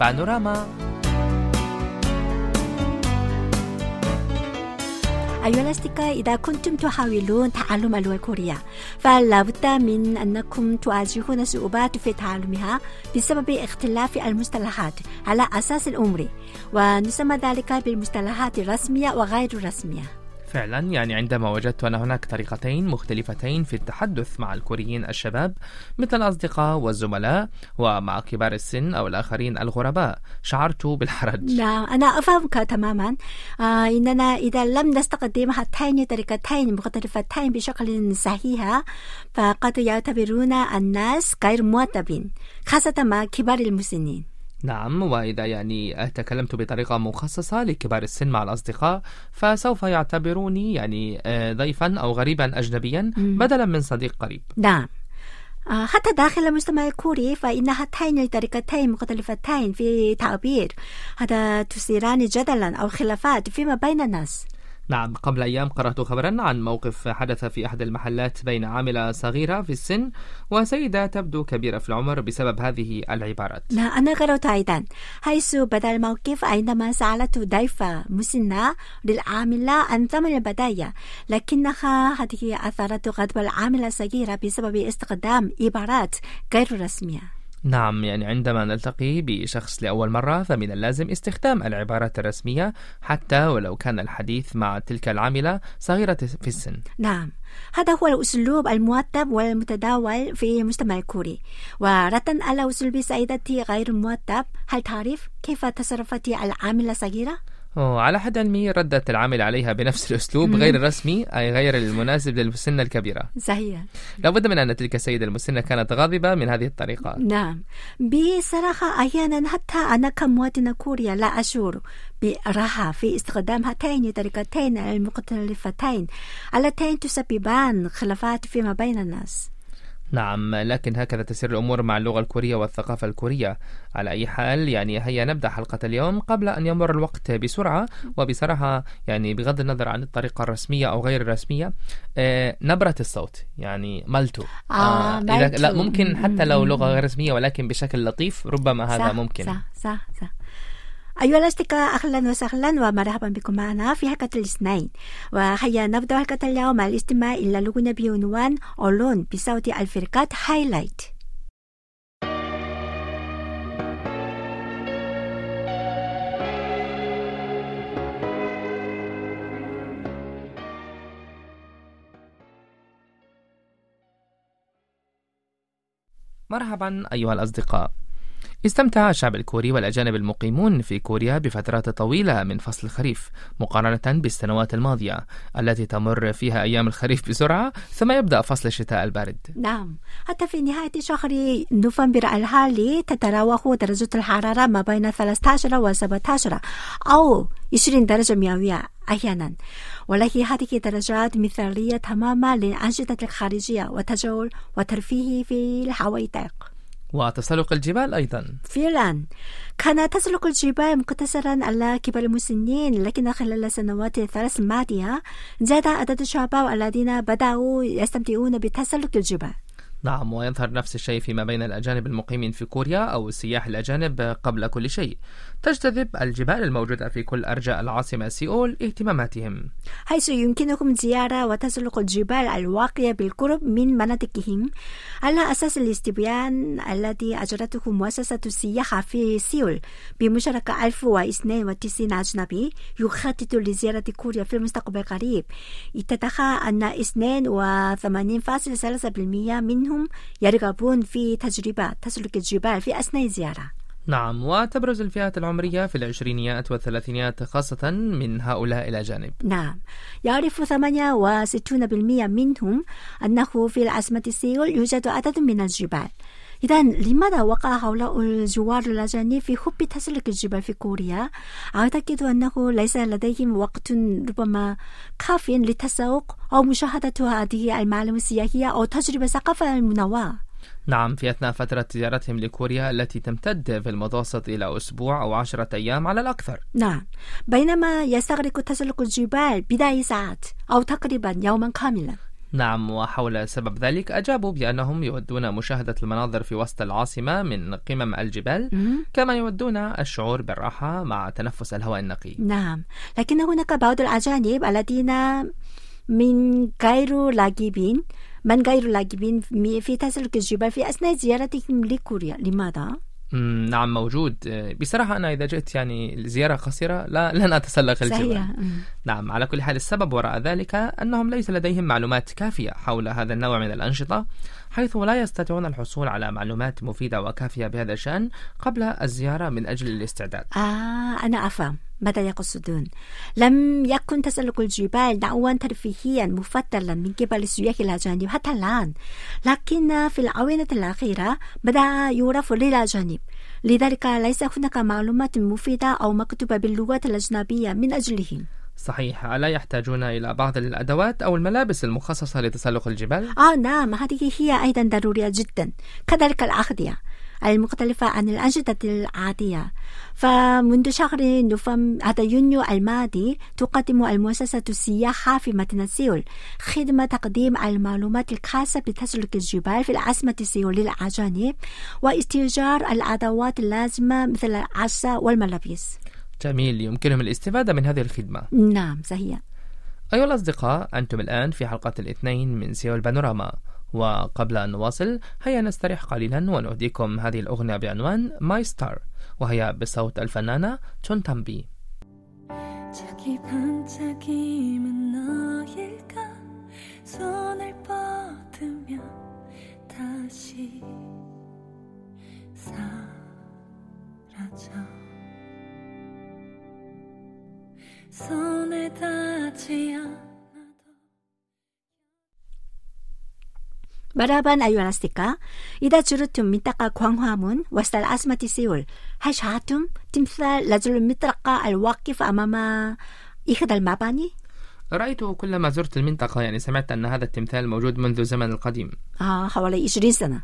بانوراما أيها الأصدقاء إذا كنتم تحاولون تعلم اللغة الكورية فلا بد من أنكم تواجهون صعوبات في تعلمها بسبب اختلاف المصطلحات على أساس العمري ونسمى ذلك بالمصطلحات الرسمية وغير الرسمية فعلا يعني عندما وجدت أن هناك طريقتين مختلفتين في التحدث مع الكوريين الشباب مثل الأصدقاء والزملاء ومع كبار السن أو الآخرين الغرباء. شعرت بالحرج. نعم أنا أفهمك تماما. آه إننا إذا لم نستخدم هاتين طريقتين مختلفتين بشكل صحيح فقد يعتبرون الناس غير مؤدبين خاصة مع كبار المسنين. نعم وإذا يعني تكلمت بطريقة مخصصة لكبار السن مع الأصدقاء فسوف يعتبروني يعني آه، ضيفا أو غريبا أجنبيا بدلا من صديق قريب. نعم. آه، حتى داخل المجتمع الكوري فإن هاتين الطريقتين مختلفتين في تعبير. هذا تثيران جدلا أو خلافات فيما بين الناس. نعم قبل أيام قرأت خبرا عن موقف حدث في أحد المحلات بين عاملة صغيرة في السن وسيدة تبدو كبيرة في العمر بسبب هذه العبارات. لا أنا قرأت أيضا. حيث بدأ الموقف عندما سألت ضيفة مسنة للعاملة عن ثمن البداية لكنها هذه أثارت غضب العاملة الصغيرة بسبب استخدام عبارات غير رسمية. نعم يعني عندما نلتقي بشخص لأول مرة فمن اللازم استخدام العبارات الرسمية حتى ولو كان الحديث مع تلك العاملة صغيرة في السن نعم هذا هو الأسلوب المؤدب والمتداول في المجتمع الكوري وردا على أسلوب سيدتي غير المؤدب هل تعرف كيف تصرفت العاملة الصغيرة؟ على حد علمي ردت العامل عليها بنفس الأسلوب غير الرسمي أي غير المناسب للسن الكبيرة. صحيح. لابد من أن تلك السيدة المسنة كانت غاضبة من هذه الطريقة. نعم. بصراحة أحيانا حتى أنا كمواطنة كورية لا أشعر براحة في استخدام هاتين الطريقتين المختلفتين اللتين تسببان خلافات فيما بين الناس. نعم لكن هكذا تسير الأمور مع اللغة الكورية والثقافة الكورية على أي حال يعني هيا نبدأ حلقة اليوم قبل أن يمر الوقت بسرعة وبصراحة يعني بغض النظر عن الطريقة الرسمية أو غير الرسمية آه نبرة الصوت يعني مالتو آه, آه إذا. لا ممكن حتى لو. لغة غير رسمية ولكن بشكل لطيف ربما هذا صح ممكن صح صح صح أيها الأصدقاء أهلا وسهلا ومرحبا بكم معنا في حلقة الاثنين وهيا نبدأ حلقة اليوم بالاستماع إلى أغنية بعنوان Alone بصوت الفرقة Highlight مرحبا أيها الأصدقاء. استمتع الشعب الكوري والأجانب المقيمون في كوريا بفترات طويلة من فصل الخريف مقارنة بالسنوات الماضية التي تمر فيها أيام الخريف بسرعة ثم يبدأ فصل الشتاء البارد. نعم حتى في نهاية شهر نوفمبر الحالي تتراوح درجة الحرارة ما بين 13 و 17 أو 20 درجة مئوية أحيانا. ولكن هذه الدرجات مثالية تماما للأنشطة الخارجية وتجول وترفيه في الحوادق وتسلق الجبال أيضا. فعلا. كان تسلق الجبال مقتصرا على كبار المسنين لكن خلال السنوات الثلاث الماضية زاد عدد الشباب الذين بدأوا يستمتعون بتسلق الجبال. نعم ويظهر نفس الشيء فيما بين الأجانب المقيمين في كوريا أو السياح الأجانب قبل كل شيء. تجتذب الجبال الموجودة في كل أرجاء العاصمة سيول اهتماماتهم. حيث يمكنكم زيارة وتسلق الجبال الواقعة بالقرب من مناطقهم على أساس الاستبيان الذي أجرته مؤسسة السياحة في سيول بمشاركة 1092 أجنبي يخطط لزيارة كوريا في المستقبل القريب. اتضح أن 82.3% منهم يرغبون في تجربة تسلق الجبال في أثناء الزيارة. نعم وتبرز الفئات العمرية في العشرينيات والثلاثينيات خاصة من هؤلاء الأجانب نعم يعرف 68% منهم أنه في العاصمة سيول يوجد عدد من الجبال. إذا لماذا وقع هؤلاء الزوار الأجانب في حب تسلق الجبال في كوريا؟ أعتقد أنه ليس لديهم وقت ربما كاف للتسوق أو مشاهدة هذه المعالم السياحية أو تجربة ثقافة المنوعة. نعم في أثناء فترة زيارتهم لكوريا التي تمتد في المتوسط إلى أسبوع أو عشرة أيام على الأكثر. نعم بينما يستغرق تسلق الجبال بضع ساعات أو تقريبا يوما كاملا. نعم وحول سبب ذلك أجابوا بأنهم يودون مشاهدة المناظر في وسط العاصمة من قمم الجبال. كما يودون الشعور بالراحة مع تنفس الهواء النقي نعم لكن هناك بعض الأجانب الذين من غير لاجبين من غير لاجبين في تسلق الجبال في أثناء زيارتهم لكوريا لماذا؟ نعم موجود. آه، بصراحة أنا إذا جئت يعني زيارة قصيرة لا لن أتسلق مم. نعم على كل حال السبب وراء ذلك أنهم ليس لديهم معلومات كافية حول هذا النوع من الأنشطة حيث لا يستطيعون الحصول على معلومات مفيدة وكافية بهذا الشأن قبل الزيارة من أجل الاستعداد. آه أنا أفهم. ماذا يقصدون؟ لم يكن تسلق الجبال نوعا ترفيهيا مفضلا من قبل السياح الأجانب حتى الآن. لكن في الآونة الأخيرة بدأ يعرف للأجانب. لذلك ليس هناك معلومات مفيدة أو مكتوبة باللغات الأجنبية من أجلهم. صحيح. ألا يحتاجون إلى بعض الأدوات أو الملابس المخصصة لتسلق الجبال؟ آه نعم. هذه هي أيضا ضرورية جدا. كذلك الأغذية. المختلفة عن الأنشطة العادية. فمنذ شهر نوفمبر هذا يونيو الماضي تقدم المؤسسة السياحة في مدينة سيول خدمة تقديم المعلومات الخاصة بتسلق الجبال في العاصمة سيول للأجانب واستئجار الأدوات اللازمة مثل العصا والملابس. جميل يمكنهم الاستفادة من هذه الخدمة. نعم صحيح. أيها الأصدقاء أنتم الآن في حلقة الاثنين من سيول بانوراما. وقبل أن نواصل هيا نستريح قليلا ونهديكم هذه الأغنية بعنوان ماي ستار وهي بصوت الفنانة تون تامبي 저기 반짝임은 너일까 손을 뻗으면 다시 사라져 손에 닿지 않 مرحبا أيها الأصدقاء إذا زرتم منطقة غوانغهامون وسط العاصمة سيول هل شاهدتم تمثال رجل المطرقة الواقف أمام إحدى المباني؟ رأيته كلما زرت المنطقة يعني سمعت أن هذا التمثال موجود منذ الزمن القديم آه حوالي 20 سنة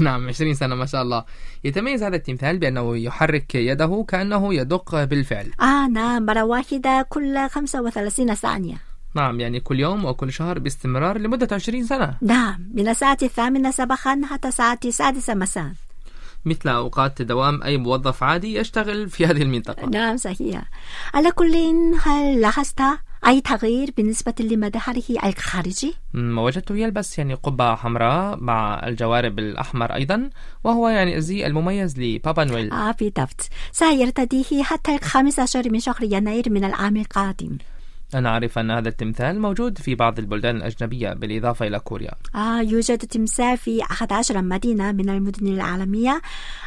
نعم 20 سنة ما شاء الله يتميز هذا التمثال بأنه يحرك يده كأنه يدق بالفعل آه نعم مرة واحدة كل 35 ثانية نعم يعني كل يوم وكل شهر باستمرار لمدة 20 سنة. نعم من الساعة الثامنة صباحا حتى الساعة السادسة مساء. مثل أوقات دوام أي موظف عادي يشتغل في هذه المنطقة. نعم صحيح. على كل هل لاحظت أي تغيير بالنسبة لمظهره الخارجي؟ م، وجدته يلبس يعني قبعة حمراء مع الجوارب الأحمر أيضا وهو يعني الزي المميز لبابا نويل. آه بالضبط. سيرتديه حتى الخامس عشر من شهر يناير من العام القادم. أنا أعرف أن هذا التمثال موجود في بعض البلدان الأجنبية بالإضافة إلى كوريا. آه يوجد تمثال في 11 مدينة من المدن العالمية.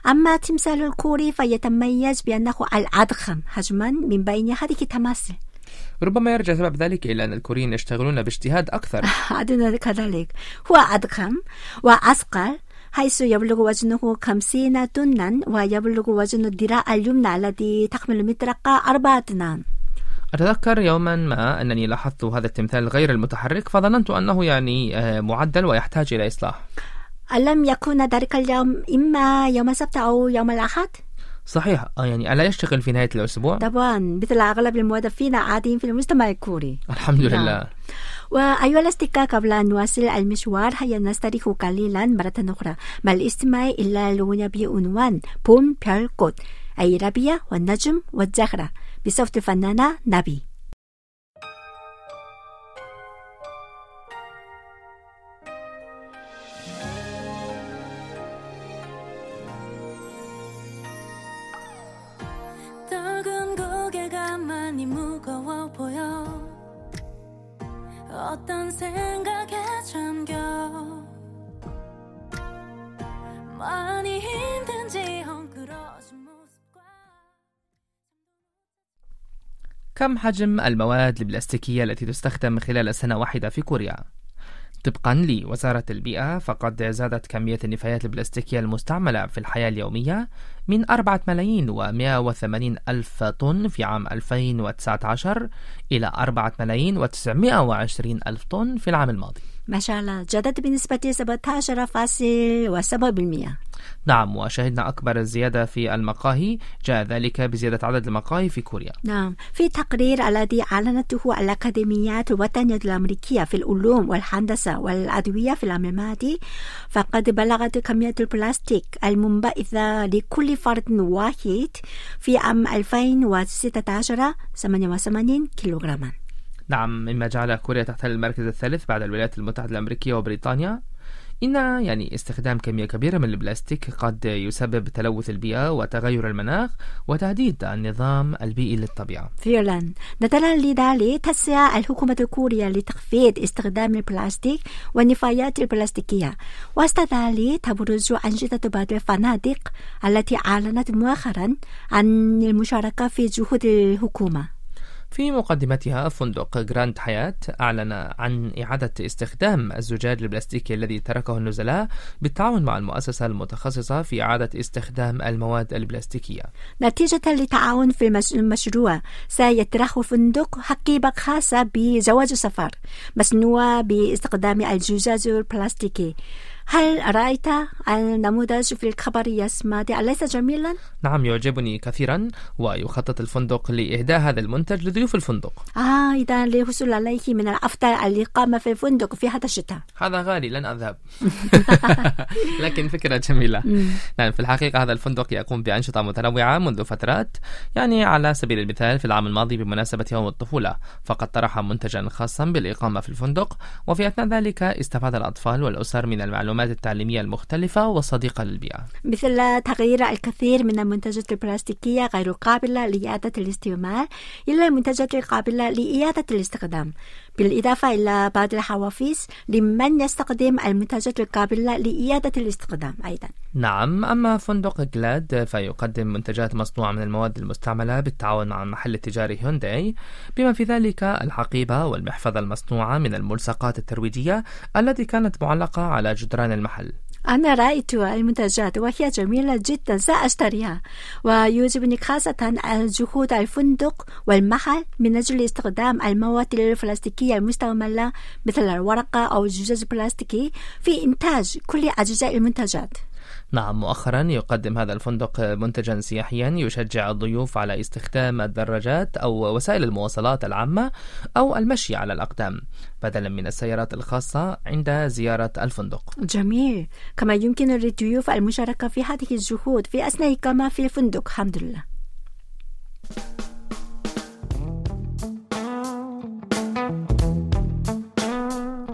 أما تمثال الكوري فيتميز بأنه الأضخم حجما من بين هذه التماثيل. ربما يرجع سبب ذلك إلى أن الكوريين يشتغلون باجتهاد أكثر. أدنى كذلك. هو أضخم وأثقل حيث يبلغ وزنه 50 طنا ويبلغ وزن الذراع اليمنى الذي تحمل مطرقة أربعة طنان. أتذكر يوما ما أنني لاحظت هذا التمثال غير المتحرك فظننت أنه يعني آه، معدل ويحتاج إلى إصلاح ألم يكون ذلك اليوم إما يوم السبت أو يوم الأحد؟ صحيح آه، يعني ألا يشتغل في نهاية الأسبوع طبعا مثل أغلب الموظفين العاديين في المجتمع الكوري الحمد نعم. لله وأيها الأصدقاء قبل أن نواصل المشوار هيا نستريح قليلا مرة أخرى مع الاستماع إلى الأغنية بعنوان 봄 별꽃 أي ربيع والنجم والزهرة 미소프트 바나나 나비. 떨근 고개가 많이 무거워 보여. 어떤 생각에 잠겨? 많이 힘 كم حجم المواد البلاستيكية التي تستخدم خلال سنة واحدة في كوريا؟ طبقا لوزارة البيئة فقد زادت كمية النفايات البلاستيكية المستعملة في الحياة اليومية من 4 ملايين و180 ألف طن في عام 2019 إلى 4 ملايين و920 ألف طن في العام الماضي ما شاء الله. زادت بنسبة 17.7% نعم وشهدنا أكبر الزيادة في المقاهي. جاء ذلك بزيادة عدد المقاهي في كوريا. نعم. في تقرير الذي أعلنته الأكاديميات الوطنية الأمريكية في العلوم والهندسة والأدوية في العام الماضي فقد بلغت كمية البلاستيك المنبعثة لكل فرد واحد في عام 2016 88 كيلوغراما. نعم مما جعل كوريا تحتل المركز الثالث بعد الولايات المتحدة الأمريكية وبريطانيا. إن يعني استخدام كمية كبيرة من البلاستيك قد يسبب تلوث البيئة وتغير المناخ وتهديد النظام البيئي للطبيعة. فعلا نظرا لذلك تسعى الحكومة الكورية لتخفيض استخدام البلاستيك والنفايات البلاستيكية. وسط ذلك تبرز أنشطة بعض الفنادق التي أعلنت مؤخرا عن المشاركة في جهود الحكومة. في مقدمتها فندق جراند حياة أعلن عن إعادة استخدام الزجاج البلاستيكي الذي تركه النزلاء بالتعاون مع المؤسسة المتخصصة في إعادة استخدام المواد البلاستيكية. نتيجة للتعاون في المش- المشروع سيطرح الفندق حقيبة خاصة بزواج سفر مصنوعة باستخدام الزجاج البلاستيكي. هل رأيت النموذج في الخبر يا سمادي أليس جميلا؟ نعم يعجبني كثيرا ويخطط الفندق لإهداء هذا المنتج لضيوف الفندق. آه إذا للحصول عليه من الأفضل الإقامة في الفندق في هذا الشتاء. هذا غالي لن أذهب. لكن فكرة جميلة. نعم في الحقيقة هذا الفندق يقوم بأنشطة متنوعة منذ فترات يعني على سبيل المثال في العام الماضي بمناسبة يوم الطفولة فقد طرح منتجا خاصا بالإقامة في الفندق وفي أثناء ذلك استفاد الأطفال والأسر من المعلومات التعليمية المختلفة والصديقة للبيئة. مثل تغيير الكثير من المنتجات البلاستيكية غير قابلة لإعادة الاستعمال إلى المنتجات القابلة لإعادة الاستخدام. بالإضافة إلى بعض الحوافز لمن يستخدم المنتجات القابلة لإعادة الاستخدام أيضا. نعم أما فندق جلاد فيقدم منتجات مصنوعة من المواد المستعملة بالتعاون مع المحل التجاري هونداي بما في ذلك الحقيبة والمحفظة المصنوعة من الملصقات الترويجية التي كانت معلقة على جدران المحل. أنا رأيت المنتجات وهي جميلة جدا سأشتريها ويعجبني خاصة جهود الفندق والمحل من أجل استخدام المواد البلاستيكية المستعملة مثل الورقة أو الزجاج البلاستيكي في إنتاج كل أجزاء المنتجات. نعم مؤخرا يقدم هذا الفندق منتجا سياحيا يشجع الضيوف على استخدام الدراجات أو وسائل المواصلات العامة أو المشي على الأقدام بدلا من السيارات الخاصة عند زيارة الفندق. جميل. كما يمكن للضيوف المشاركة في هذه الجهود في أثناء إقامة في الفندق. الحمد لله.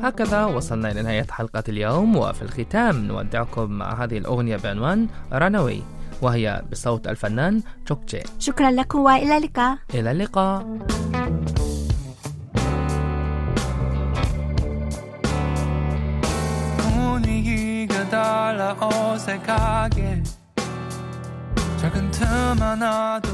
هكذا وصلنا إلى نهاية حلقة اليوم وفي الختام نودعكم مع هذه الأغنية بعنوان رانوي وهي بصوت الفنان تشوكجي شكرا لكم وإلى اللقاء إلى اللقاء 분위기가 달라 어색하게 작은 틈 하나도